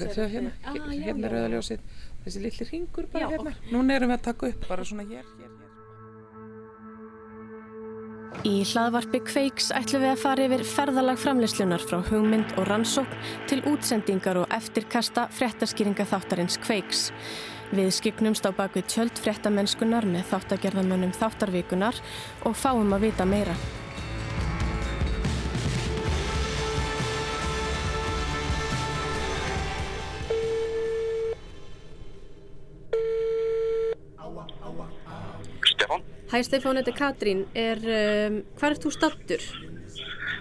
Þeir, er sjá, hérna, Ah, já, hérna er já. rauðaljósið, þessi litli ringur bara Já, hérna. Núna erum við að taka upp bara svona hér, hér, hér. Í hlaðvarpi Kveiks ætlum við að fara yfir ferðalag framleyslunar frá hugmynd og rannsókn til útsendingar og eftirkasta fréttaskýringa þáttarins Kveiks. Við skiknumst á bakvið tjöld fréttamennskunar með þáttagerðamönnum þáttarvikunar og fáum að vita meira. Hæ Stefán, þetta er Katrín. Er, um, hvað er þú stattur?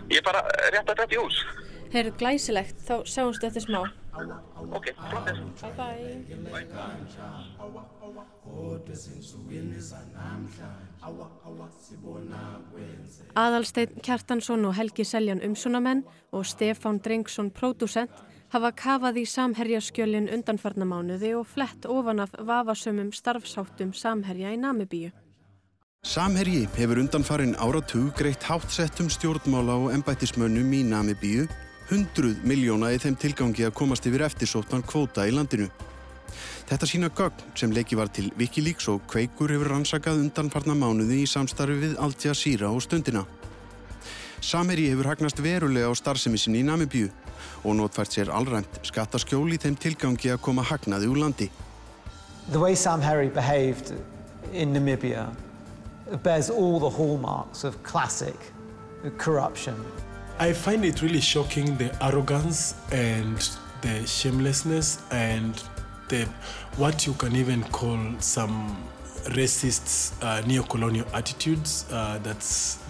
ég er bara rétt að þetta í hús. Heyrðu glæsilegt, þá sjáumstu eftir smá. Ok, flottir. Bye bye. Aðalsteinn Kjartansson og Helgi Seljan umsjónamenn og Stefán Drengsson pródusent hafa kafað í samherjaskjölin undanfarnamánuði og flett ofan af vafasömmum starfsháttum samherja í Namibíu. Samherji hefur undanfarin áratug greitt hátsettum stjórnmála og embættismönnum í Namibíu 100 miljóna í þeim tilgangi að komast yfir eftirsóttan kvóta í landinu. Þetta sína gögn sem leiki var til Wikileaks og Kveikur hefur rannsakað undanfarna mánuði í samstarfi við Al Jazeera og Stundina. Samherji hefur hagnast verulega á starfsemi sinni í Namibíu og notfært sér allræmt skattaskjól í þeim tilgangi að koma hagnaði úr landi. The way Sam Harry behaved in Namibia bears all the hallmarks of classic corruption. I find it really shocking the arrogance and the shamelessness and the what you can even call some racist uh, neo-colonial attitudes uh, that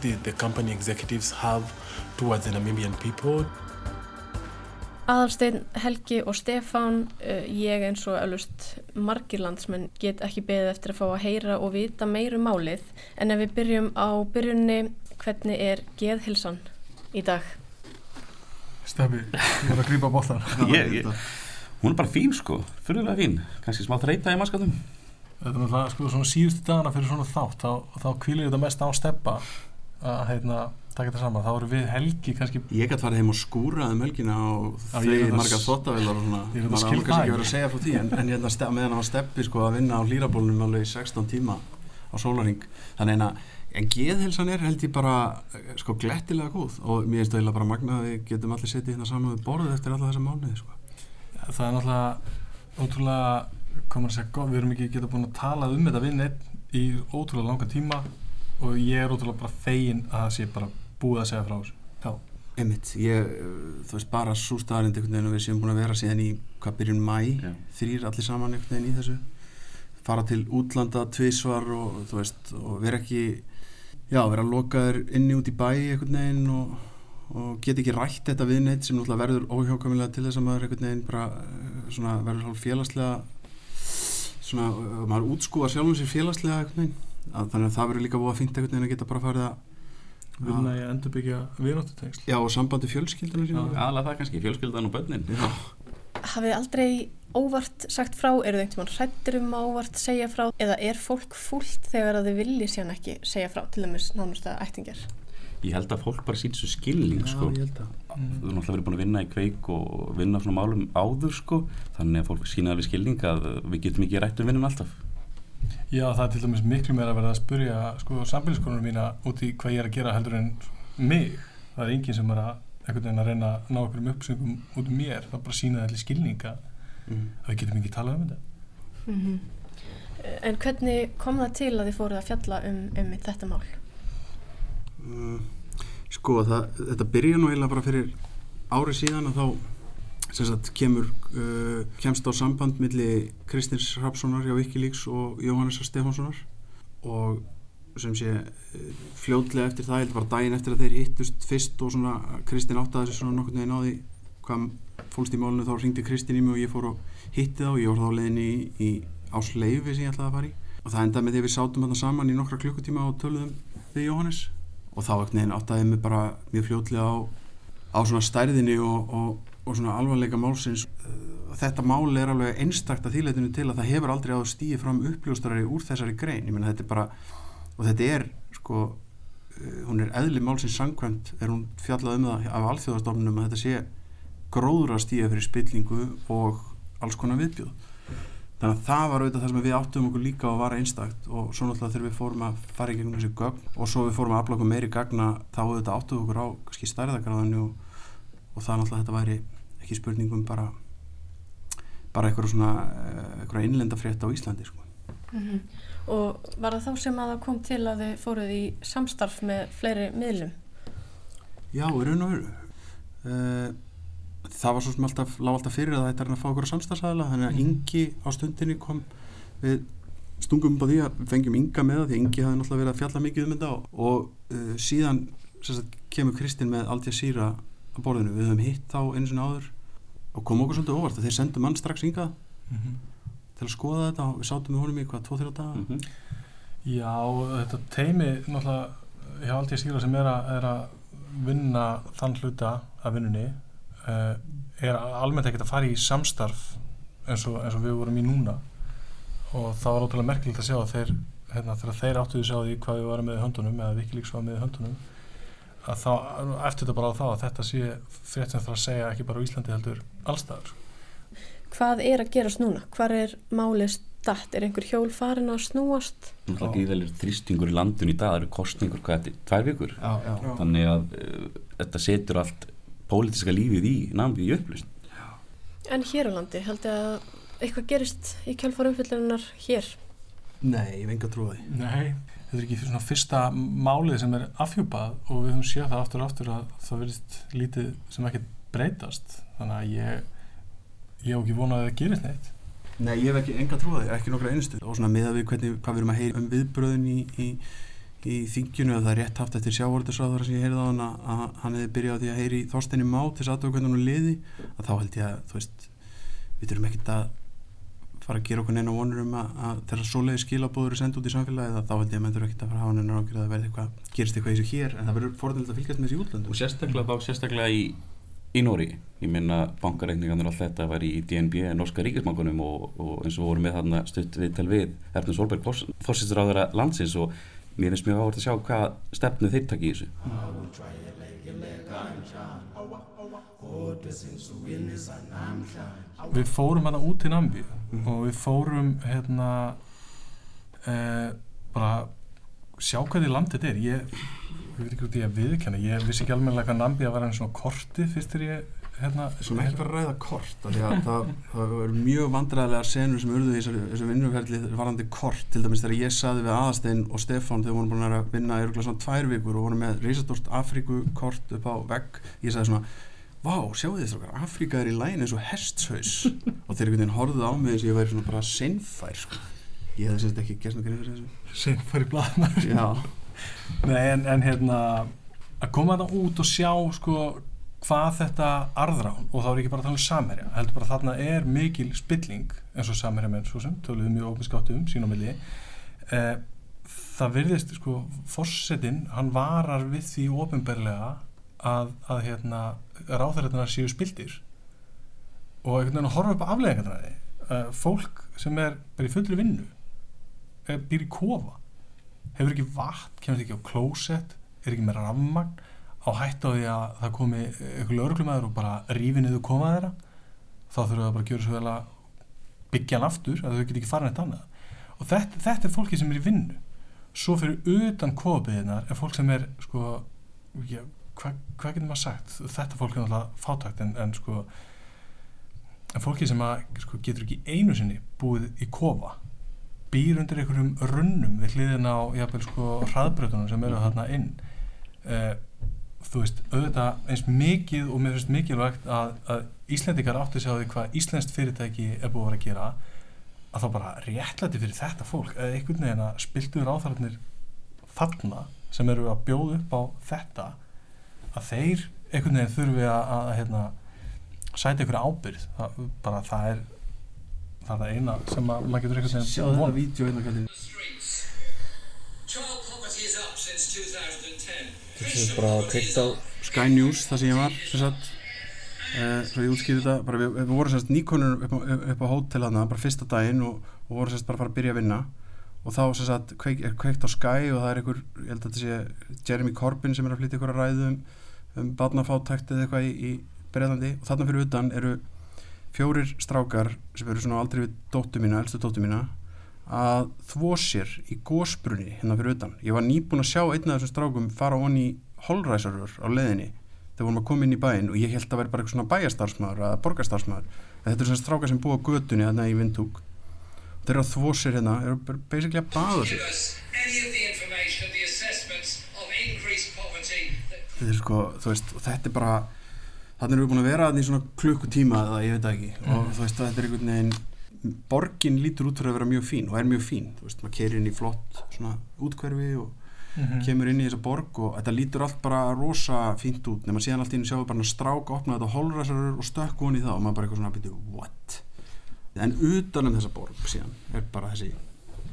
the, the company executives have towards the Namibian people. Aðalsteinn, Helgi og Stefán, uh, ég eins og alveg margir landsmenn get ekki beðið eftir að fá að heyra og vita meiru málið. En ef við byrjum á byrjunni, hvernig er geðhilsan í dag? Stefi, ég var að grípa ég, hún er bara fín sko, fyrirlega fín. Kannski smá þreita í maskatum Þetta er náttúrulega sko svona síðustu dagana fyrir svona þátt þá, þá kvílir þetta mest á steppa að heitna, taka þetta saman. Þá eru við helgi kannski Ég gæti farið heim og skúra um helgina og ég það- marga þottavilar og svona. Ég það maður það ekki verið að segja frá því en, en hérna ste- meðan á steppi sko að vinna á hlýrabólunum alveg í 16 tíma á sólaring þannig en að en geðhelsan er held ég bara eh, sko glettilega góð. Og mér finnst það bara magna að við getum allir setið hérna saman við borðið eftir alla þessa mánuði sko. það er náttúrulega ótrúlega, komur að segja gott, við erum ekki geta búin að tala um þetta við neitt í ótrúlega langan tíma. Og ég er ótrúlega bara fegin að það sé bara búið að segja frá þessu. Já, einmitt. Ég, eh, þú veist bara svo staðarind einhvern veginn og við séum búin að vera síðan í hvað byrjun mæ, Já. þrýr allir saman einhvern veginn í þessu. Fara til útlanda tvísvar og þú veist og vera ekki já, vera lokaður inni út í bæ einhvern veginn og, og geta ekki rætt þetta við neitt sem náttúrulega verður óhjákvæmilega til þess að maður einhvern veginn bara eh, svona verður hálf félagslega svona, eh, maður útskúa sjálfum sér félagslega einhvern veginn. Að, þannig að það verður líka búið að fynda einhvern veginn að geta bara farið að vinna í að endurbyggja viðnáttutengsl já, og sambandi fjölskyldunum sína aðalega það kannski, fjölskyldan og börnin. Já, Hafið aldrei óvart sagt frá, eru þið einhvern veginn hrættir um að óvart segja frá eða er fólk fúlt þegar að þið vilji síðan ekki segja frá til dæmis nánast að ættingjar? ég held að fólk bara sín svo skilning sko. ég held að þú er náttúrulega verið búin að vinna í kveik og vinna á svona málum áður sko. þannig að fólk sína við skilning að við getum ekki rætt um vinnum alltaf Já, það er til dæmis miklu meira að verða að spurja sko sambíliskonunum mína út í hvað ég er að gera heldur en mig. Það er enginn sem er að einhvern veginn að reyna að ná einhverjum uppsöngum út um mér. Það er bara að sína allir skilninga. Mhm. að við getum ekki talað um þetta. En hvernig kom það til að þið fóruð að fjalla um, um þetta mál? Uh, sko það, þetta byrja nú eiginlega bara fyrir ári síðan að þá sagt kemur uh, kemst á samband milli Kristins Hrapssonar hjá Wikileaks og Jóhannesar Stefánssonar og sem sé uh, fljótlega eftir það, held bara daginn eftir að þeir hittust fyrst og svona Kristin áttaði þessi svona nokkurn veginn á því hvað fólst í málunum þá ringdi Kristin í mig og ég fór og hitti þá og ég voru þá leiðin í, í ásleifi sem ég ætlaði að fara í. Og það endaði með því við sátum þarna saman í nokkra klukkutíma og töluðum við Jóhannes. Og þá ekkert neginn áttaði mig bara mjög fljótlega á, á svona stærðinni og, og, og svona alvarleika málsins Uh, þetta mál er alveg einstakt að þýleitinu til að það hefur aldrei áður stíði fram uppljóstarari úr þessari grein, ég meina þetta er bara og þetta er sko uh, hún er eðli málsins sangkvæmt er hún fjallað um það af alþjóðastofnunum að þetta sé gróður að stíða fyrir spillingu og alls konar viðbjóð. Þannig að það var auðvitað það sem við áttum okkur líka að vara einstakt og svo náttúrulega þegar við fórum að fara í gegnum þessi gögn og svo við fórum að afla okkur meiri gagna þá auðvitað áttum okkur á kannski stærðagráðinu og, og það náttúrulega þetta væri ekki spurningum bara bara eitthvað svona eh, eitthvað innlenda frétt á Íslandi sko. Mm -hmm. Og var það þá sem að það kom til að þið fóruð í samstarf með fleiri miðlum? Já, í raun og veru uh, það var svo sem alltaf lág alltaf fyrir að þetta er að fá okkur á samstagsæðila þannig að Ingi á stundinni kom við stungum upp á því að við fengjum Inga með það því Ingi hafði náttúrulega verið að fjalla mikið um þetta og, og uh, síðan sagt, kemur Kristinn með Al Jazeera á borðinu, við höfum hitt þá einu sinni áður og kom okkur svolítið óvart að þeir sendu mann strax Inga mm -hmm. til að skoða þetta og við sátum með honum í hvað, 2-3 daga mm -hmm. Já, þetta teimi náttúrulega hjá Al Jazeera sem er að, er að vinna þann hluta af vinnunni uh, er almennt ekkert að fara í samstarf eins og, eins og við vorum í núna og það var ótrúlega merkilegt að sjá að þeir, hérna, þegar þeir áttuðu sjá því hvað við varum með höndunum eða Wikileaks var með höndunum að þá, eftir þetta bara á þá að þetta sé frétt sem það að segja ekki bara á Íslandi heldur allstaður. Hvað er að gerast núna? Hvað er málið statt? Er einhver hjól farin að snúast? Það er gíðalir þrýstingur í landun í dag, það eru kostningur hvað eftir tvær vikur já, já. þannig að uh, þetta setur allt pólitiska lífið í námið í upplýst. En hér á landi, held ég að eitthvað gerist í kjálfarumfyllunar hér? Nei, ég vengi að trúa því. Nei, þetta er ekki svona fyrsta málið sem er afhjúpað og við höfum séð það aftur og aftur að það verðist lítið sem ekki breytast. Þannig að ég ég hef ekki vonað að það gerist neitt. Nei, ég hef ekki enga trúið, ekki nokkra einustu. Og svona miða við hvernig, hvað við erum að heyra um viðbröðin í, í, í þingjunu að það er rétt haft eftir sjávortisráður sem ég heyrði á hann að hann hefði byrjað á því að heyri Þorsteini Má til þess aðtöku hvernig hann liði að þá held ég að, þú veist við þurfum ekkert að fara að gera okkur neina vonur um að, að þeirra svoleiði skilabóður er sendt út í samfélagið þá held ég að menn þurfa ekkert að fara að hafa neina ágjörð að verði eitthvað, gerist eitthvað eins og hér en það verður fórðilegt að fylgjast með þessi útlöndum. Og sérstaklega þá sérstaklega í, í Nóri ég minna bankareikningarnir og allt þetta var í DNB, Norska ríkismangunum og, og eins og vorum við þarna stutt við tel við Erfnum Solberg fórsýttur á þeirra landsins og mér finnst mjög áhvert að sjá hvað stefnu þeir takk í þessu Við fórum hana út í Nambi mm. og við fórum hérna eh, bara sjá hvað því landið er ég, ég veit ekki út í að viðkjanna ég vissi ekki alveg hvað Nambi að vera en svona korti fyrst er ég hérna Svona ekki fara að ræða kort að það, það er mjög vandræðilega senur sem urðu í þessu vinnuferðli varandi kort til dæmis þegar ég saði við Aðastein og Stefán þegar vorum búin að vinna í svona tvær vikur og vorum með reysastórt Afrikukort upp á vegg ég sagði svona Vá, sjáu þið þessar, Afríka er í lægin eins og hesthaus og þeir einhvern veginn horfið á mig þess að ég væri svona bara seinfær sko. Ég hef þess að ekki gerst nokkað yfir þessu. Seinfær í bladnar. En, en hérna, að koma þetta út og sjá sko hvað þetta arðrán og þá er ekki bara að tala um samherja, heldur bara þarna er mikil spilling eins og samherja menn svo sem, töluðum mjög ofinskáttu um sín á milli. Eh, það virðist sko, fórsetin, hann varar við því ofinberlega að, að hérna, ráðverðarnar séu spildir. Og einhvern veginn að horfa upp afleggingarnar uh, fólk sem er bara í fullri vinnu er, býr í kofa. Hefur ekki vatn, kemur ekki á klósett er ekki með rammagn á hætt á því að það komi einhverju lauruglumæður og bara rífi niður koma þeirra þá þurfum það bara að gjöra svo vel að byggja hann aftur að þau get ekki fara neitt annað. Og þetta, þetta er fólki sem er í vinnu. Svo fyrir utan kofiðinar er fólk sem er sko, hvað hva getur maður sagt? Þetta fólk er náttúrulega fátækt en, en sko en fólki sem að, sko, getur ekki einu sinni búið í kofa býr undir einhverjum runnum við hliðin á jafnvel sko hraðbröðunum sem eru þarna inn. Uh, þú veist, auðvitað eins mikið og mér finnst mikilvægt að, að Íslendikar átti að sjá því hvað Íslenskt fyrirtæki er búið að vera að gera að þá bara réttlæti fyrir þetta fólk. Eða einhvern veginn að spiltuður áþarnir þarna sem eru að bjóða upp á þetta að þeir einhvern veginn þurfi að, að, að hérna, sæti einhverja ábyrð það, bara það er það er eina sem maður getur einhvern veginn Sjáðu þetta vídeo hérna, einu Total property is up since 2000 sem bara hafa kveikt á Sky News þar sem ég var sem sagt. Eh, svo ég útskýði þetta bara, við, við vorum sérst nýkonur upp á, upp á hótel hana bara fyrsta daginn og, og vorum sérst bara að fara að byrja að vinna. Og þá sérst kveik, er kveikt á Sky og það er einhver, ég held að þetta sé Jeremy Corbyn sem er að flytja ykkur að ræðu um, um badnafáttækt eða eitthvað í, í Breðlandi og þarna fyrir utan eru fjórir strákar sem eru svona aldrei við dóttu mína, eldstu dóttu mína að þvó sér í gósbrunni hérna fyrir utan. Ég var nýbúin að sjá einn af þessum strákum fara onni í holræsarur á leiðinni þegar vorum að koma inn í bæinn og ég held að vera bara eitthvað svona bæjastarsmaður eða borgastarsmaður. En þetta eru svona strákar sem búa á götunni þarna í vindúk. Þeir eru að þvó sér hérna, eru bara basically að baða that Þetta er sko, þú veist, og þetta er bara þannig erum við búin að vera þannig í svona klukkutíma eða ég veit ekki og þú veist, þetta er einhvern veginn borgin lítur út fyrir að vera mjög fín og er mjög fín, þú veist, maður keirir inn í flott svona útkverfi og Mhm. kemur inn í þessa borg og þetta lítur allt bara rosa fínt út, nema síðan allt inn sjáum við bara stráka opna þetta holræsarur og stökk von í það og maður bara eitthvað svona byrju, what? En utan um þessa borg síðan er bara þessi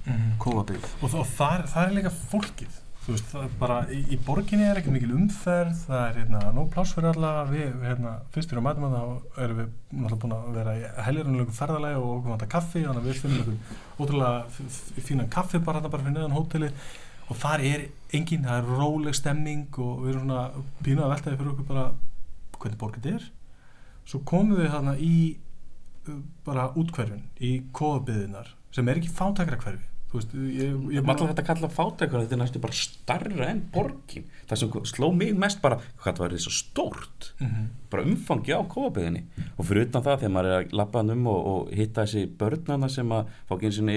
Mhm. kófabyggð og, og þar, þar er líka fólkið þú veist, það er bara, í, í borginni er ekki mikil umferð, það er hérna nóg pláss fyrir alla, við, hérna, fyrst fyrir að mætum þá erum við náttúrulega búin að vera í helgirunulegu ferðalagi og okkur vanta kaffi, þannig að við finnum okkur ótrúlega fínan kaffi bara hérna bara fyrir neðan hóteli. Og þar er engin, það er róleg stemming og við erum svona pínu að veltaði fyrir okkur bara hvernig borgin þetta er. Svo komum við þarna í bara útkverfin, í kóðabiðinar sem er ekki fátækra hverfi þú veist, ég, ég Maður ætla þetta að kalla fátækur þetta er næstu bara starra en borgin það sem sló mig mest bara hvað það var þessu stórt Mhm. bara umfangi á kóabeðinni og fyrir utan það þegar maður er að lappa hann um og, og hitta þessi börnana sem að fá ekki eins og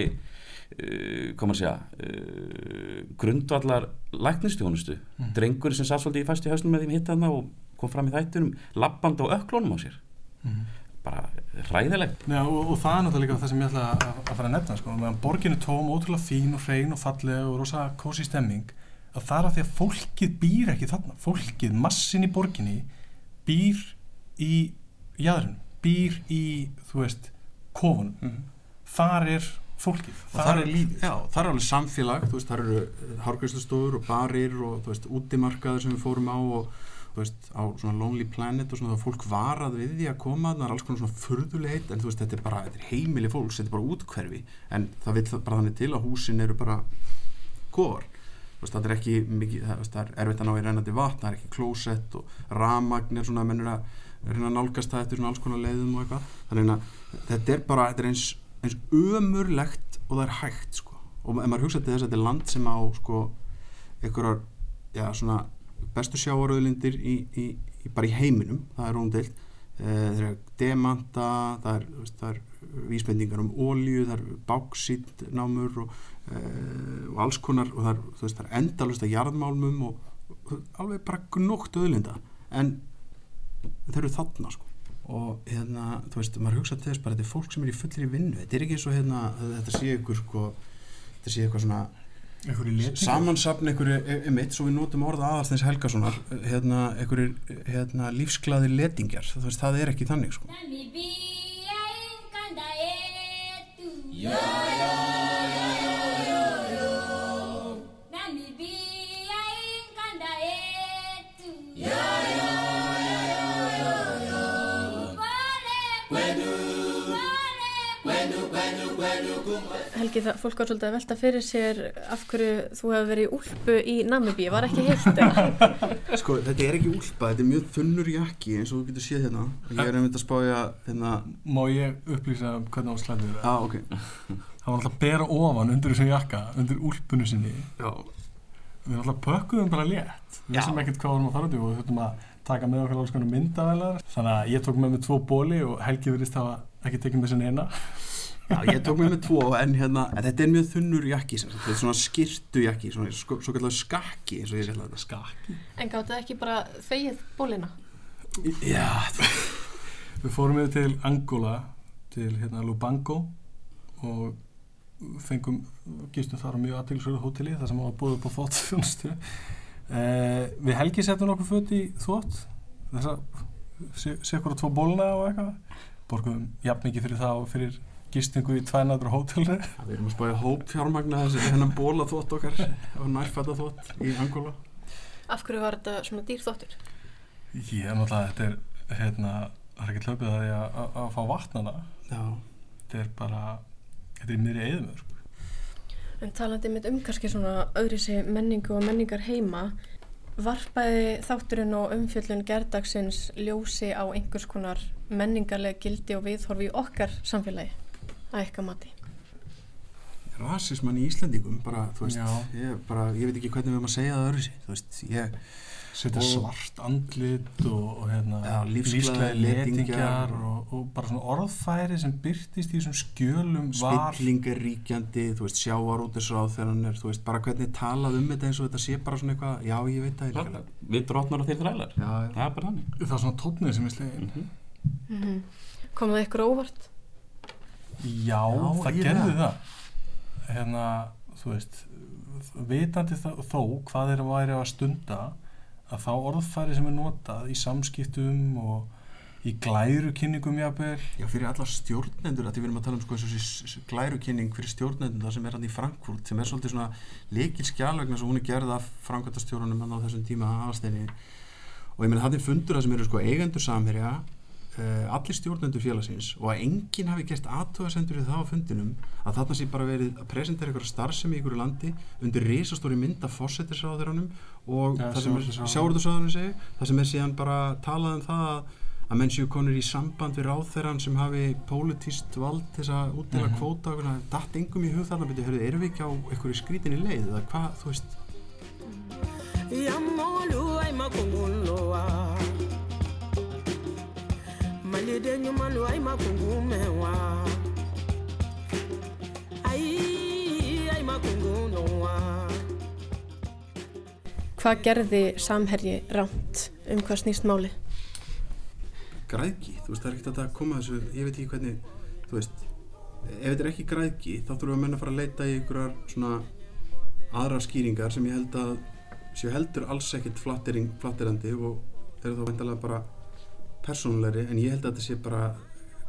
uh, koma að segja uh, grundvallar læknistjónustu Mhm. drengur sem satt svolítið í fæstu hausnum með þeim hitta hann og kom fram í þættunum lappand á öklunum á sér Mhm. bara hræðilegt. Já, og, og það er náttúrulega líka það sem ég ætla að, að fara að nefna sko. meðan borgin er tóm, ótrúlega fín og hrein og fallega og rosa kósi stemming að það er að því að fólkið býr ekki þarna. Fólkið, massin í borginni býr í jæðrun, býr í þú veist, kofunum þar er fólkið, og þar er lífið já, það er alveg samfélag þú veist, það eru hárgræslustofur og barir og þú veist, útimarkaður sem við fórum á og veist, á svona Lonely Planet og svona þá fólk varað við því að koma það er alls konar svona furðulegheit en þú veist, þetta er bara, þetta er heimili fólks, þetta er bara útkverfi en það vil það bara þannig til að húsin eru bara kofar það er ekki mikið, það, það er erfitt að ná í rennandi vatn, það er ekki klósett og ramagn er svona, mennur að nálgast það eftir svona alls konar leiðum og eitthvað þannig að þetta er bara, þetta er eins eins ömurlegt og það er hægt sko. og ef maður hugsa til þess að þetta er land sem á sko, einhverjar já, svona bestu sjáaröðlindir í, í, í, bara í heiminum það er róndeilt eh, það er demanta það er, það er vísbendingar um ólíu, það er báksít námur og, eh, og alls konar og það er, veist, það er endalust að jarðmálmum og, og alveg bara gnótt öðlinda en þeir eru þarna sko. Og hérna, þú veist, maður hugsa til þess bara þetta er fólk sem er í fullir í vinnu. Þetta er ekki eins og hérna, þetta sé ykkur sko, þetta sé eitthvað svona? Samansapn einhverju emitt, svo við notum orða aðalstens Helgasonar hérna, einhverjir hérna, lífsglaðir letingjar, þú veist, það er ekki þannig sko. Helgi, það, fólk var svolítið að velta fyrir sér af hverju þú hefur verið í úlpu í Namibí, var ekki heitt eða? sko, þetta er ekki úlpa, þetta er mjög þunnur jakki eins og þú getur séð hérna. Ég er einmitt að spája hérna Má ég upplýsa um hvernig á slæðið Já, ok. Það var alltaf að bera ofan undir þessum jakka, undir úlpunni sinni. Já. Við alltaf pökkuðum bara létt. Við vissum ekkert hvað vorum að fara út í og við þurftum að taka með okkur alls konar myndavælar Þannig að ég tók með mig tvo bóli og Helgi virðist hafa ekki tekið með sinni eina Já, ég tók með mig tvo en hérna, en þetta er mjög þunnur jakki sem, sagt, þetta er svona skirtu jakki svona svo kallar skakki eins og ég kallar þetta. Skakki. En gáttu ekki bara þegið bólina? Já, Við fórum við til Angola til hérna Lubango og fengum gistum þar á mjög aðtilsverðu hóteli þar sem var búið upp á þóttfjónustu eh, Við Helgi settum nokkuð föt í þótt þess að sé okkur á tvo bólna og eitthvað. Borgum jafn mikið fyrir það og fyrir gistingu í tvænæður hótelni Við erum að spája hóp fjármagna þessi hennan bóla þótt okkar og nærfætta þótt í Angola Af hverju var þetta svona dýr þóttur? Ég er náttúrulega, þetta er hérna, það er ekki hlöpið að því að, fá vatnana Já. Þetta er bara, þetta er í miðri eðumur En talandi mitt um kannski svona öðri sig menningu og menningar heima varpaði þátturinn og umfjöllun gerdagsins ljósi á einhvers konar menningarlega gildi og viðhorfi í okkar samfélagi að eitthvað mati? Rasismann í Íslandingum bara, þú veist, Já. ég, bara, ég veit ekki hvernig við erum að segja það öðru sér, þú veist, ég setja svart andlit og, og hérna, Já, lífsglaðir letingjar og, og bara svona orðfæri sem byrtist í þessum skjölum var spilling er ríkjandi, þú veist, sjávarútisráð þegar hann er, þú veist, bara hvernig talað um þetta eins og þetta sé bara svona eitthvað, já, ég veit það Klart, við drotnar og þeir þrælar. Já, já. það er bara þannig. Það er svona tónið sem er slegin. Mm kom það ykkur á óvart? Já, Já, það gerði það. hérna, þú veist vitandi það, þó hvað þeir væri að stunda að þá orðfæri sem er notað í samskiptum og í glæru kynningum jafnvel. Já, fyrir alla stjórnendur, að við erum að tala um sko þessu glærukynning fyrir stjórnendur það sem er hann í Frankfurt, sem er svolítið svona leikil skjálvegna sem hún er gerð af framkvæmtastjórunum hann á þessum tíma aðasteinni og ég meina það er fundur það sem eru sko eigendur samherja uh, allir stjórnendur félagsins og að enginn hafi gert aðtöðasendur við það á fundinum að þarna sé bara verið að presentera ykkur starfsemi í ykkur landi undir risastóri mynd af fósettisráðuranum og Ja, það sem er sjáurðursráðunum segi það sem er síðan bara talað um það að að menn séu konur í samband við ráðherran sem hafi pólitíst vald til þess að útdela Mhm. kvóta og datt engum í hug þarna byrju, hörðu, erum við ekki á einhverju skrítinni leið eða hvað, þú veist Yamolu ay makunguloa Malide nyumanu ay makungumewa Ay ay makunguloa Hvað gerði samherji ránt um hvað snýst máli? græðki, þú veist, það er ekkert að koma þessu ég veit ekki hvernig, þú veist ef þetta er ekki græðki, þá þurfum að menna að fara að leita í einhverjar svona aðra skýringar sem ég held að séu heldur alls ekkert flattering, flatterandi og eru þá vendalega bara persónulegri, en ég held að þetta sé bara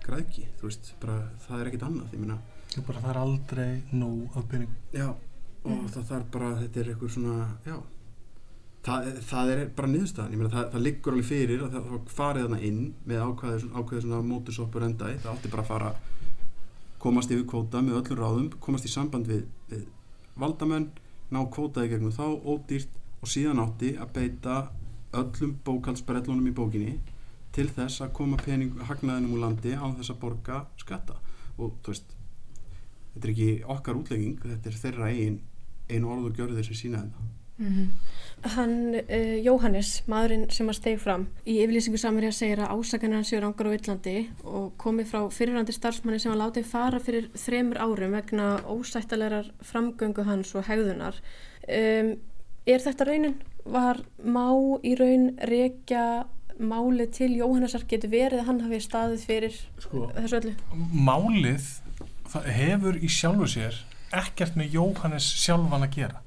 græðki, þú veist, bara það er ekkert annað, ég meina. Bara, það er aldrei nóg af pening. Já, og það þarf bara, þetta er eitthvað svona, já, það, það er bara niðurstaðan, ég meina það, það liggur alveg fyrir að það, farið þarna inn með ákvæðið, ákvæðið svona mótusoppur endaði, það átti bara að fara, komast yfir kvóta með öllum ráðum, komast í samband við, við valdamenn, ná kvótaði gegnum þá, ódýrt og síðan átti að beita öllum bókaldsbrellunum í bókinni til þess að koma pening hagnaðinum úr landi á þess að borga skatta og þú veist þetta er ekki okkar útlegging þetta er þeirra eigin einu orð og gjörðir sem sína þetta Mm Hann, uh, Jóhannes, maðurinn sem að steg fram, í yfirlýsingu samverja segir að ásakanir hans séu rangar á Íllandi og komið frá fyrirrandi starfsmanni sem hann látið fara fyrir þremur árum vegna ósættalegar framgöngu hans og hegðunar. Um, er þetta raunin? Var má í raun rekja máli til Jóhannesar getur verið að hann hafi staðið fyrir Sko. þessu öllu? Málið hefur í sjálfu sér ekkert með Jóhannes sjálfan að gera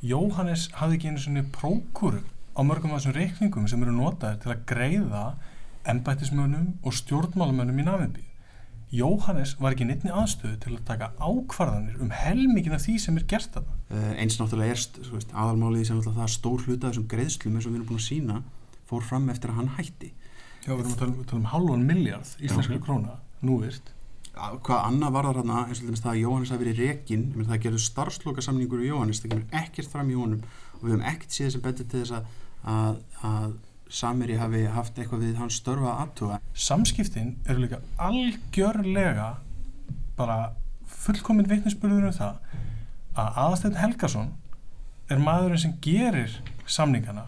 Jóhannes hafði ekki einu svona prókuru á mörgum af þessum reikningum sem eru notaðir til að greiða embættismönnum og stjórnmálamönnum í Namibíu. Jóhannes var ekki neittni aðstöðu til að taka ákvarðanir um helmingin af því sem er gert þarna. uh, eins náttúrulega er þú veist, aðalmálið sem náttúrulega það stór hluta af þessum greiðslum eins og við erum búin að sína fór fram eftir að hann hætti Já, við erum að tala um, tala um halvan miljard íslenskri Já. króna, núvirt. Að- hvað annað var það hérna eins og það að Jóhannes hafi verið rekin það gerðu starfsloka samningur við Jóhannes það kemur ekkert fram í honum og við höfum ekkert séð sem betur til þess að, að, að Samiri hafi haft eitthvað við hans störfa aðtuga samskiptin eru líka algjörlega bara fullkominn vitnisspurður um það að aðastætt Helgason er maðurinn sem gerir samningana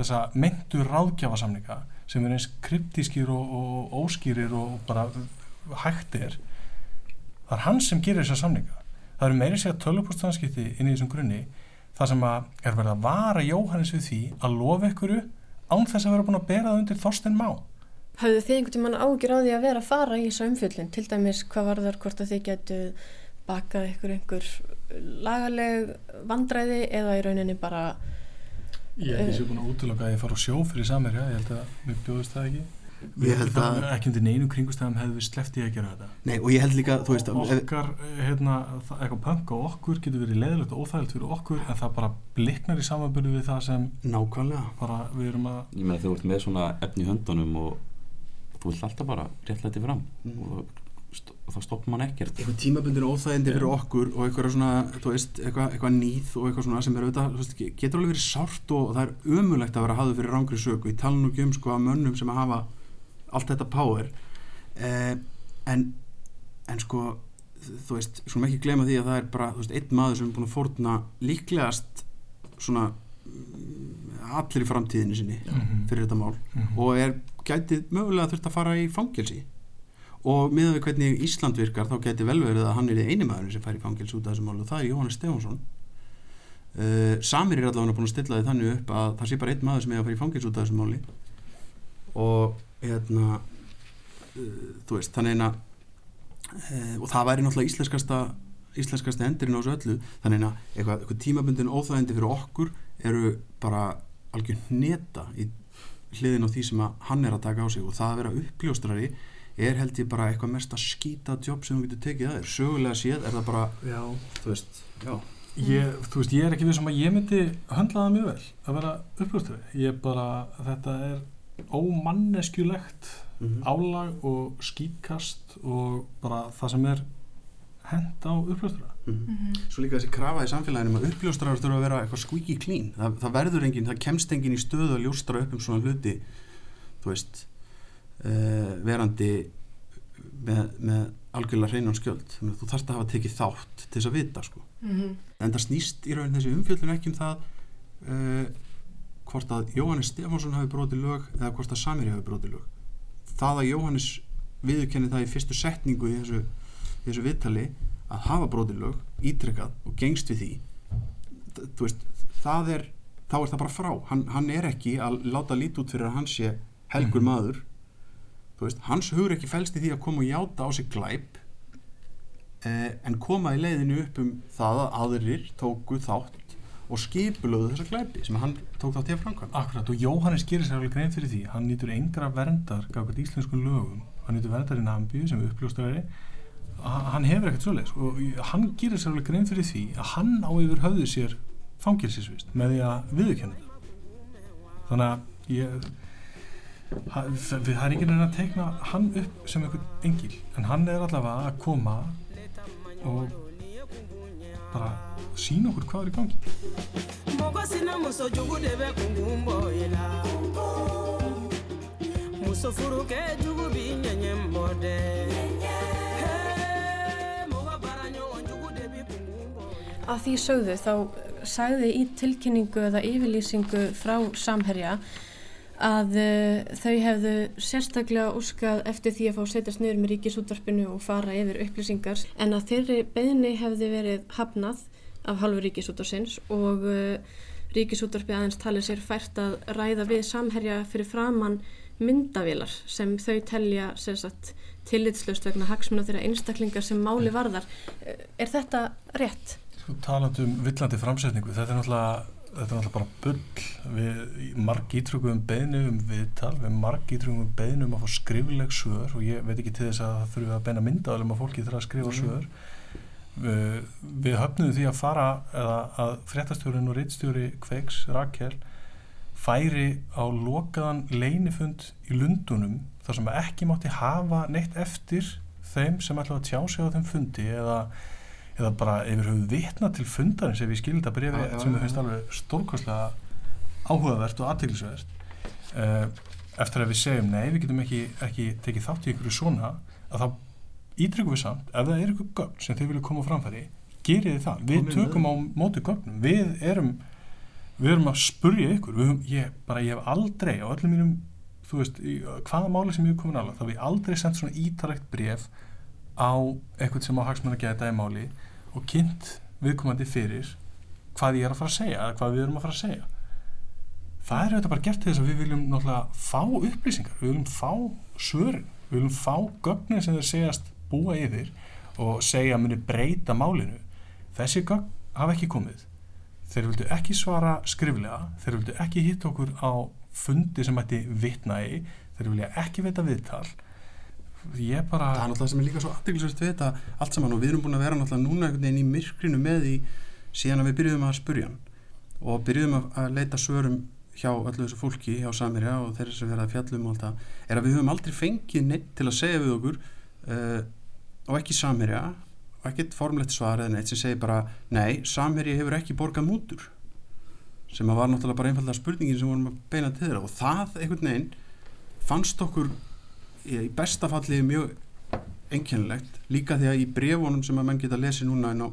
þessa meintu ráðgjafasamninga sem er eins kryptískir og, og óskýrir og bara hægt er það er hann sem gerir þessa samninga það eru meiri segja tölvupústanskipti inn í þessum grunni það sem er verið að vara Jóhannes við því að lofa ykkur án þess að vera búin að bera það undir Þorstein Má Hafðu þið einhvern tímann ágjur á því að vera að fara í þessu umfjöllin? Til dæmis hvað var þar hvort að þið getu bakað ykkur einhver lagaleg vandræði eða í rauninni bara Ég held að ég sé búin að útlöka að ég fara á sjó fyrir Samerja, ég held að mér bjóðist það ekki. Ég held að- það, ekki undir neinu kringustæðum hefði við sleppti að gera þetta. Nei, og ég held líka, þú veist, að- okkar, hérna, það- eitthvað punk á okkur getur verið leðilegt og óþægilegt fyrir okkur en það bara bliknar í samanbyrðu við það sem nákvæmlega. bara við erum að ég meina þú ert með svona efni í höndunum og þú vilt alltaf bara réttlæti fram Mm. og þá stoppar mann ekkert. Eitthvað tímabundin óþægindi fyrir okkur og eitthvað svona, þú veist, eitthvað, eitthvað nýð og eitthvað svona sem er auðvitað, þú veist, getur alveg verið sárt og það er ömulegt að vera hafðu fyrir rángri söku, tala nú ekki um sko að mönnum sem að hafa allt þetta power. Eh, en en sko, þú veist skulum ekki glema því að það er bara, þú veist, einn maður sem er búin að fórna líklegast svona mm, allir í framtíðinu sinni Mhm. fyrir þetta mál Mhm. og er gætið mögulega þurft að fara í fangelsi og miðað við hvernig Ísland virkar þá gæti vel verið að hann er eini maður sem fær í fangelsi út af þessu málu og það er Jóhannes Stefánsson. Uh, Samir er allavega búin að stilla því þannig upp að það sé bara einn maður sem er að fara í fangelsi út af þessu máli. Og hérna uh, þú veist, þannig að uh, og það væri náttúrulega íslenskasta íslenskasta endurinn á þessu öllu. Þannig að eitthvað, eitthvað tímabundin óþægindi fyrir okkur eru bara algjör neta í hliðin á því sem hann er að taka á sig. Og það að vera uppljóstrari er held ég bara eitthvað mest að skýta jobb sem þú getur tekið að þér. Sögulega séð er það bara Já. þú veist, já. Ég, þú veist, ég er ekki við sem að ég myndi höndla það mjög vel að vera uppljóstari ég bara, þetta er ómanneskjulegt Mhm. álag og skýtkast og bara það sem er hend á uppljóstara Mhm. Svo líka þessi krafa í samfélaginu um að uppljóstrar þurfa að vera eitthvað squeaky clean. Það, það verður enginn, það kemst enginn í stöðu að ljóstra upp um svona hluti þú veist uh, verandi með, með algjörlega hreinan skjöld. Þannig að þú þarft að hafa tekið þátt til þess að vita sko. Mhm. en það snýst í raun þessi umfjöldun ekki um það uh, hvort að Jóhannes Stefánsson hafi brotið lög eða hvort að Samiri hafi brotið lög. Það að Jóhannes viðurkenni það í fyrstu setningu í þessu, í þessu viðtali að hafa brotið lög, ítrekkað og gengst við því veist, það er þá er það bara frá, hann, hann er ekki að láta lít út fyrir að hann sé helgur maður þú veist, hans hugur ekki fælst í því að koma og játa á sig glæp eh, en koma í leiðinu upp um það að aðrir tóku þátt og skipulöðu þessa glæpi sem hann tók þátt í að framkvæm Akkurat og Jóhannes gerir sér alveg grein fyrir því. Hann nýtur engra verndar gafkvæmt íslensku lögum. Hann nýtur verndar í Nambíu sem uppljóstari hann hefur ekkert svoleiðis og hann gerir sér alveg grein fyrir því að hann á yfir höfðu sér fangilsisvist með því að viðurkenna þannig að ég það það er ekki neina að teikna hann upp sem einhvern engil en hann er allavega að koma og bara sína okkur hvað er í gangi. Að því sögðu þá sagði í tilkynningu eða yfirlýsingu frá Samherja að uh, þau hefðu sérstaklega úskað eftir því að fá setjast niður með ríkisútvarpinu og fara yfir upplýsingar en að þeirri beðni hefði verið hafnað af halvu ríkisútvarsins og uh, ríkisútvarpi aðeins talið sér fært að ræða við Samherja fyrir framann myndavélar sem þau telja sagt, tillitslaust vegna hagsmuna þeirra einstaklingar sem máli varðar. Eh, Er þetta rétt? Sko talandi um villandi framsetningu, þetta er náttúrulega, þetta er náttúrulega bara bull. Við marg ítrúkum beðnu um viðtal, við marg ítrúkum beðnu um að fá skrifleg svör og ég veit ekki til þess að það þurfi að beina myndaðalum að fólki þurfa að skrifa Mhm. svör. Við, við höfnum því að fara eða að fréttastjórinn og reittstjóri Kveiks, Rakel, færi á lokaðan leinifund í Lundunum þar sem ekki mátti hafa neitt eftir þeim sem ætlaði að tjá sig á þeim fundi eða, eða bara yfir höfuð vitna til fundarins ef ég skilda brefi Já, já, sem ég finnst alveg stórkostlega áhugavert og aðteglisvert uh, eftir að við segjum nei, við getum ekki, ekki tekið þátt í ykkur svona að þá ítryggum við samt ef það er ykkur gögn sem þið vilja koma framfæri gerið þið það, við tökum á móti gögnum, við erum við erum að spurja ykkur. Höfum, ég, bara, ég hef aldrei á öllum mínum veist, í, hvaða máli sem ég hef komin alveg, þá hef ég aldrei sendt svona ítalegt bref á eitthvað sem á hagsmenn að geta í máli og kynnt viðkomandi fyrir hvað ég er að fara að segja eða hvað við erum að fara að segja. Það er auðvitað bara gert þess að við viljum náttúrulega fá upplýsingar, við viljum fá svörin, við viljum fá gögnin sem þeir segjast búa yfir og segja að muni breyta málinu. Þessi gögn hafa ekki komið. Þeir vildu ekki svara skriflega. Þeir vildu ekki hitta okkur á fundi sem ætti vitna í. Þeir vilja ekki veita viðtal ég bara það er náttúrulega sem er líka svo aðdeglisvægt við þetta allt saman og við erum búin að vera náttúrulega núna einhvern veginn í myrkrinu með því síðan að við byrjuðum að spurja og byrjuðum að, leita svörum hjá öllu þessu fólki, hjá Samirja og þeirri sem verða fjallum og allt það, er að við höfum aldrei fengið neitt til að segja við okkur uh, og ekki samherja og ekkert formlegt svar eða neitt sem segir bara nei, samherji hefur ekki borgað mútur sem að var náttúrulega bara einfallega spurningin sem vorum að beina til þeirra. Og það einhvern veginn fannst okkur í í besta falli mjög einkennilegt líka því að í brefunum sem að menn geta lesið núna inn á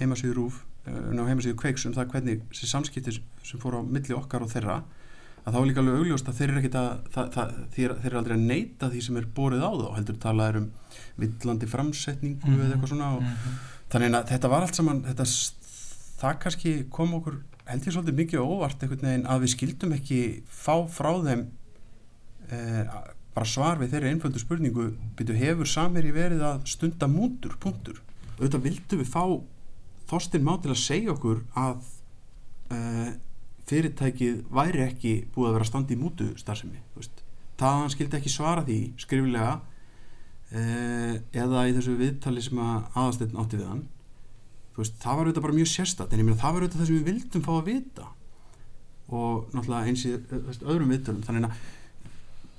heimasíðu rúf inn á heimasíðu kveiks um það hvernig þessi samskipti sem fór á milli okkar og þeirra að þá er líka alveg augljóst að þeir eru ekkit að það, það, þeir, þeir eru aldrei að neyta því sem er borið á þá heldur talað er um villandi framsetningu Mhm, eða eitthvað svona og, mhm. þannig að þetta var allt saman þetta, það kannski kom okkur held ég svolítið mikið óvart einhvern veginn að við skildum ekki fá frá þeim eh, bara svar við þeirri einföldu spurningu byrju hefur samherji verið að stunda mútur, punktur. Auðvitað vildum við fá Þorstin Má til að segja okkur að uh, fyrirtækið væri ekki búið að vera að standa í mútu starfsemi það að hann skildi ekki svara því skriflega uh, eða í þessu viðtali sem að aðastetn átti við hann. Veist, það var auðvitað bara mjög sérstætt en ég meina það var auðvitað það sem við vildum fá að vita. Og náttúrulega eins í öðrum viðtölum þannig að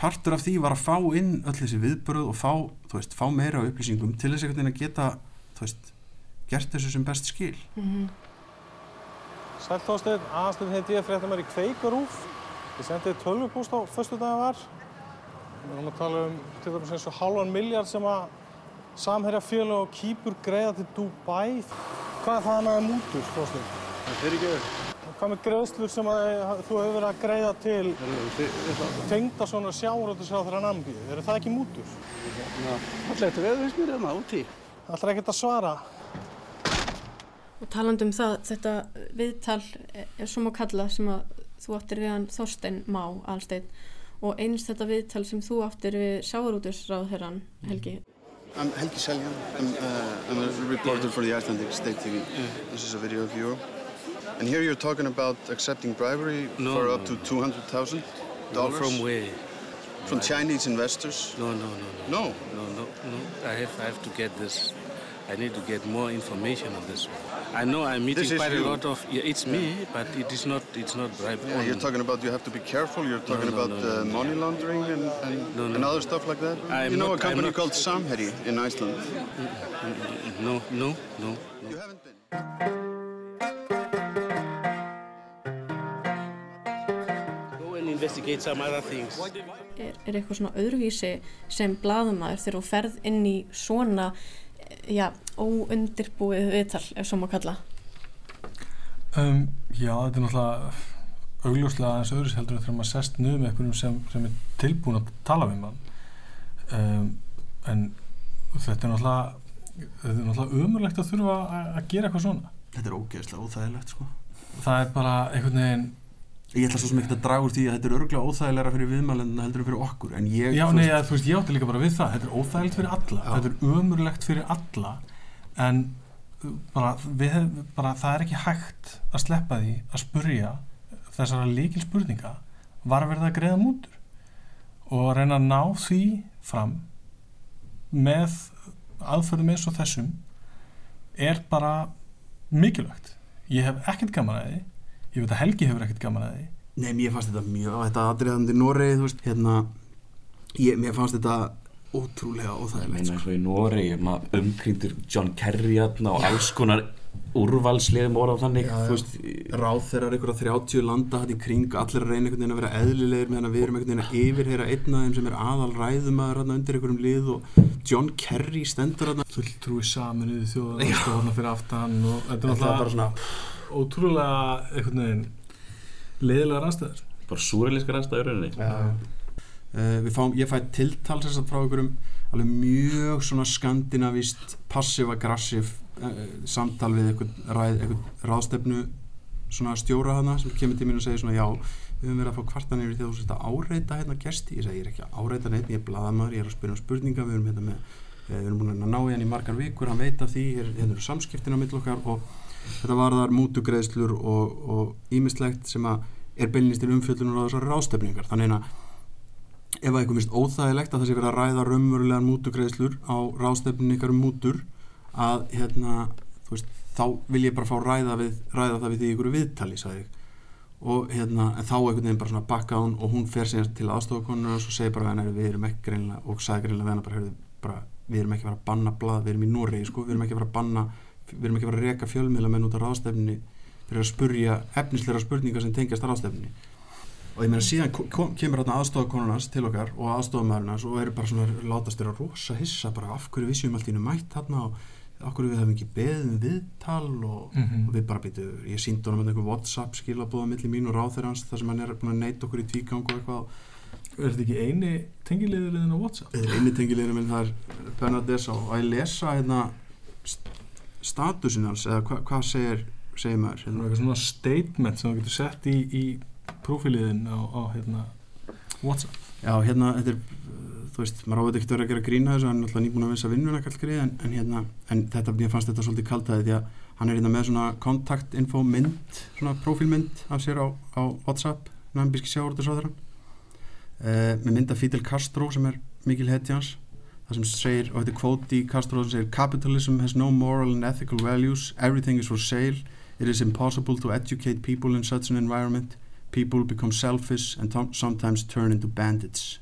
partur af því var að fá inn öll þessi viðbröð og fá, þú veist, fá meira upplýsingum til þess að geta þú veist, gert þessu sem best skil Sæl Þorsteinn, aðastönd heiti ég fréttamær í Kveikarúf. Ég sendi tölvupúst á föstu daginn var. Við erum að tala um til dæmis eins og halvan miljard sem að samherja félag og kýpur greiða til Dubai. Hvað er það annað en mútur, Þorsteinn? Það fyrir ekki. Hvað með greiðslur sem að þú hefur verið að greiða til tengda svona sjáuröldusáð þeirra nambi? Eru það ekki mútur? Alltaf veður finnst mér hérna úti. Alltaf ekkert að svara. Og talandi um það, þetta viðtal er svo má kalla sem að þú áttir við hann Þorstein Má Alsteinn og eins þetta viðtal sem þú áttir við sjáurútusráð herran Helgi. I'm Helgi Seljan. I'm, uh, I'm a reporter for the Icelandic State TV. This is a video of you. And here you're talking about accepting bribery No, for no, up to $200,000. From where? From No, I- Chinese investors. No, no, no, No? no, no, no. I have, I have to get this. I need to get more information on this. I know I'm meeting quite you. a lot of. Yeah, it's me, but it is not. It's not bribe. Yeah, you're talking about you have to be careful. You're talking no, about no, uh, no, no. money laundering and, and, No, no. and other stuff like that. I'm you know not- a company called Samherji in Iceland. No, no, no. You haven't been. Investigate some other things. Er, er eitthvað svona öðruvísi sem blaðumæður þegar þú ferð inn í svona, eh, já, óundirbúið viðtal, ef svo má kalla? Um, já, þetta er náttúrulega augljóslega aðeins öðru heldur en þegar maður sest niður með einhverjum sem, sem er tilbúin að tala við mann um, en þetta er náttúrulega þetta er náttúrulega umurlegt að þurfa að, að gera eitthvað svona Þetta er ógeðslega óþægilegt sko það er bara einhvern veginn Ég ætla svo sem ekkert að draga úr því að þetta er örgulega óþægilega fyrir viðmælendina heldur en fyrir okkur. En ég, Já, nei, þú veist, ég átti líka bara við það. Þetta er óþægilegt fyrir alla, þetta er ömurlegt fyrir alla. En uh, bara, við, bara það er ekki hægt að sleppa því að spurja þessara líkil spurninga var verið að greiða mútur? Og að reyna að ná því fram með aðferðum eins og þessum er bara mikilvægt. Ég hef ekkert gaman að því ég veit að Helgi hefur ekkert gaman að því Nei, mér fannst þetta mjög, þetta aðriðandi Noregi, þú veist, hérna, ég, mér fannst þetta ótrúlega Ég óþægilegt, meina eins og í Nóri, maður umkringdur John Kerry hérna og alls konar úrvalsliðum orða þannig, Já, já. þú veist, ráð þeirra einhverja 30 landa hætti í kring, allir að reyna einhvern veginn að vera eðlilegir meðan að við erum einhvern veginn að yfirheyra einn af þeim sem er aðal ræðumæður hérna undir einhverjum lið og John Kerry stendur hérna fulltrúi saminuði þjóðan Já. stóðna fyrir aftan og þetta er var bara náttúrulega ótrúlega einhvern veginn leiðilega rannstæður bara súrælískar aðstæður rauninni. uh, við fáum, ég fæ tiltal þess að frá einhverjum alveg mjög svona skandinavist passiv-aggressiv uh, samtal við einhvern, ræð, einhvern ráðstefnu svona stjóra hana sem kemur til mín og segir svona já, við höfum verið að fá kvartanir yfir því að þú að áreita hérna gesti, ég segi ég er ekki að áreita neitt, ég er blaðamaður, ég er að spyrja um spurninga við erum hérna með, eh, við erum búin að ná í hann í margar vikur, hann veit af því, hér, hérna eru samskiptin á mill okkar og þetta varðar mútugreðslur og ímislegt sem að er beilinist til umfjöldunar á þessari ráðstefningar. Þannig að ef að eitthvað minnst óþægilegt að það sé verið að ræða raunverulegan mútugreðslur á ráðstefnin ykkar um mútur að hérna, veist, þá vil ég bara fá ræða, við, ræða það við því ykkur viðtali, sagði og hérna, þá einhvern veginn bara svona bakka hún og hún fer síðan til aðstofakonunar og svo segir bara hennar við erum ekki greinlega og sagði greinlega hennar bara, bara við erum ekki að fara að banna blað, við erum í Noregi sko, við erum ekki að fara að banna við erum ekki að fara að reka fjölmiðla menn út á ráðstefni fyrir að spurja efnisleira spurningar sem tengjast ráðstefni og ég meina síðan ko- kom, kemur þarna aðstofakonunars til okkar og aðstofamæðurnars og eru bara svona látast að rosa hissa bara af hverju við séum allt í einu mætt þarna og af hverju við hefum ekki beðið um viðtal og, Mhm. og við bara býtu, ég síndi honum einhver Whatsapp skilabóða milli mín og ráþeirans þar sem hann er búin að neita okkur í tvígang og eitthvað Er þetta ekki eini tengilegurinn á WhatsApp? Eini tengilegurinn það er Bernadessa og að ég lesa hérna statusin hans eða hva, hvað segir, segir maður hérna. eitthvað svona statement sem þú getur sett í, í prófíliðin á, á hérna, WhatsApp. Já, hérna, þetta er, þú veist, maður áður ekkert verið að gera grína þessu, hann er alltaf nýbúin að vinsa vinnuna kallgrið, en, en hérna, en þetta, mér fannst þetta svolítið kaltaði því að hann er hérna með svona kontaktinfo mynd, svona prófílmynd af sér á, á WhatsApp, nambíski sjáurðursáður uh, með mynd af Fidel Castro sem er mikil hetja hans, það sem segir, og þetta er kvóti í Castro sem segir, capitalism has no moral and ethical values, everything is for sale, it is impossible to educate people in such an environment, people become selfish and sometimes turn into bandits.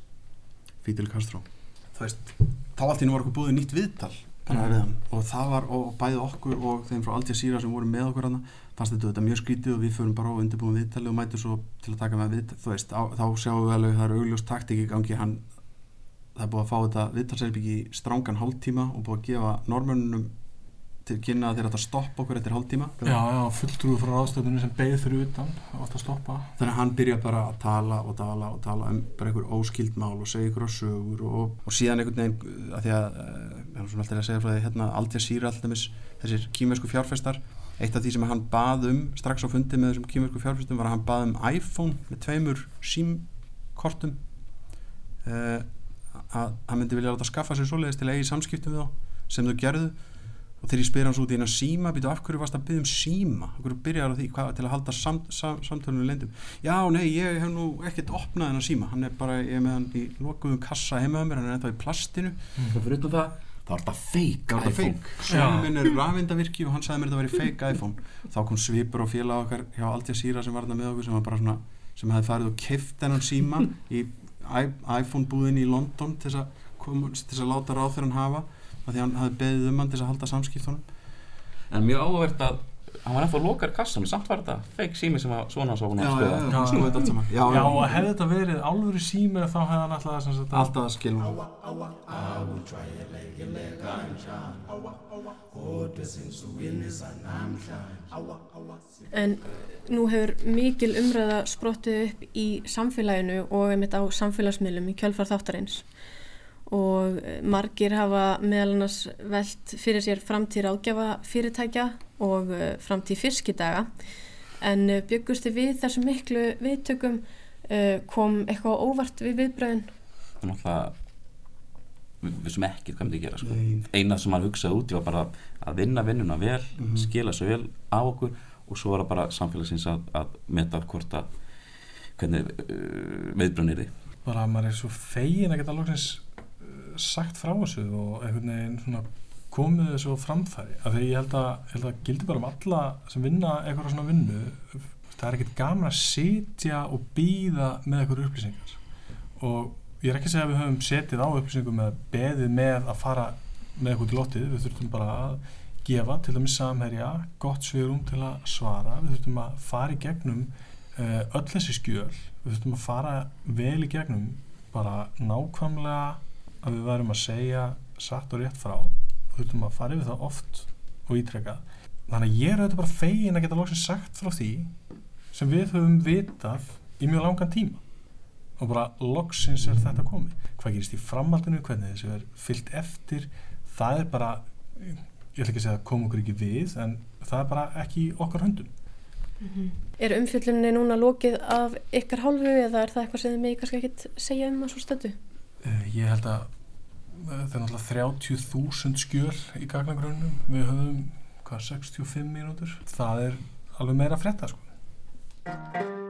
Fidel Castro. Þú veist, þá allt í nú var okkur búið nýtt viðtal hann. Og það var og bæði okkur og þeim frá Al Jazeera sem voru með okkur hann fannst þetta, þetta mjög skrítið og við förum bara og undirbúum viðtali og mætum svo til að taka með viðtal. Þú veist, á, þá sjáum við alveg það er augljós taktik í gangi hann það er búið að fá þetta viðtalserbyggi í strángan hálftíma og búið að gefa normönnum til kynna að þeir ættu að stoppa okkur eftir hálftíma. Já, já, fulltrúið frá ráðstöðunum sem beigð fyrir utan, átt að stoppa. þannig að hann byrja bara að tala og tala og tala um bara einhver óskild mál og segja ykkur á sögur og, og síðan einhvern veginn að því að ég er svona alltaf að segja frá því hérna Al Jazeera alltaf þessir kýmversku fjárfestar. Eitt af því sem hann bað um strax á fundi með þessum kýmversku fjárfestum var að hann bað um iPhone með tveimur símkortum uh, að hann myndi vilja láta skaffa sér svoleiðis til að eigi samskiptum við þá sem þau gerðu. Og þegar ég spyr hans út í eina síma býtu af hverju varst að byggja um síma? Af hverju byrjar á því hvað, til að halda samt, sam, samtölunum leyndum já nei ég hef nú ekkert opnað hennar síma. Hann er bara, ég er með hann í lokuðum kassa heima á mér, hann er ennþá í plastinu. Utan það þá er þetta fake það var þetta iPhone. fake. Sónum minn er rafvindavirki og hann sagði mér þetta væri fake iPhone. Þá kom svipur og félag okkar hjá Al Jazeera sem var þarna með okkur sem var bara svona sem hefði farið og keift hennan síma í i- iPhone búðinni í London til þess að, koma, til þess að láta ráð þegar hann hafa af því hann hafði beðið um hann til þess að halda samskiptunum. En mjög áhugavert að hann var ennþá lokar kassan samt var þetta fake sími sem að svona svo Já, já, já, hann skoði þetta allt saman. Já, Já, já. og hefði þetta verið alvöru sími þá hefði hann alltaf sem sagt Alltaf að skilja En nú hefur mikil umræða sprottið upp í samfélaginu og einmitt á samfélagsmiðlum í kjölfar þáttarins og eh, margir hafa meðal annars velt fyrir sér framtíð ráðgjafa fyrirtækja og eh, framtíð fiskidaga en eh, byggustu við þessu miklu viðtökum eh, kom eitthvað óvart við viðbröðin það er náttúrulega við vissum ekki hvað að gera sko. Eina sem hann hugsaði út í var bara að vinna vinnuna vel Mhm. skila svo vel á okkur og svo var það bara samfélagsins að, að meta hvort að hvernig uh, viðbrunni er þið bara að maður er svo fegin að geta loksins uh, sagt frá þessu og einhvern veginn svona komið þessu á framfæri? Af því ég held að, held að gildi bara um alla sem vinna eitthvað svona vinnu það er ekkert gaman að sitja og býða með eitthvað upplýsingar. Og ég er ekki að segja að við höfum setið á upplýsingum eða beðið með að fara með eitthvað til lotið, við þurftum bara að gefa til dæmis samherja gott sviðrum til að svara. Við þurftum að fara í gegnum uh, öll þessi skjöl. Við þurftum að fara vel í gegnum bara nákvæmlega að við værum að segja satt og rétt frá við þurftum að fara yfir það oft og ítrekka þannig að ég er auðvitað bara fegin að geta loksins sagt frá því sem við höfum vitað í mjög langan tíma. Og bara loksins er þetta komið. Hvað gerist í framhaldinu, hvernig þessu er fyllt eftir, það er bara ég ætla ekki að segja að koma okkur ekki við en það er bara ekki okkar höndum. Er umfjölluninni núna lokið af ykkar hálfu eða er það eitthvað sem þið mig kannski ekkit segja um að svo stöndu? Uh, ég held að uh, það er náttúrulega 30.000 skjöl í gagnagrunum við höfum hvað 65 mínútur það er alveg meira að frétta sko.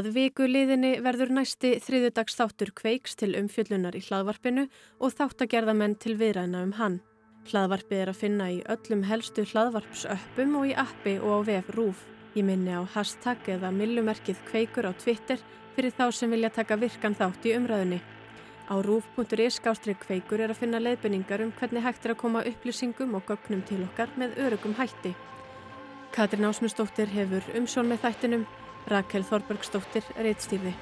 Að viku liðinni verður næsti þriðudags þáttur kveiks til umfjöllunar í hlaðvarpinu og þáttagerðamenn til viðræna um hann. Hlaðvarpið er að finna í öllum helstu hlaðvarpsöppum og í appi og á vef RÚF. Ég minni á hashtag eða millumerkið kveikur á Twitter fyrir þá sem vilja taka virkan þátt í umræðunni. Á rúf.is skástri kveikur er að finna leiðbenningar um hvernig hægt er að koma upplýsingum og gögnum til okkar með örugum hætti. Katrin Ásmundsdóttir hefur umsjón með þættinum, Rakel Þorbergsdóttir reitstýrði.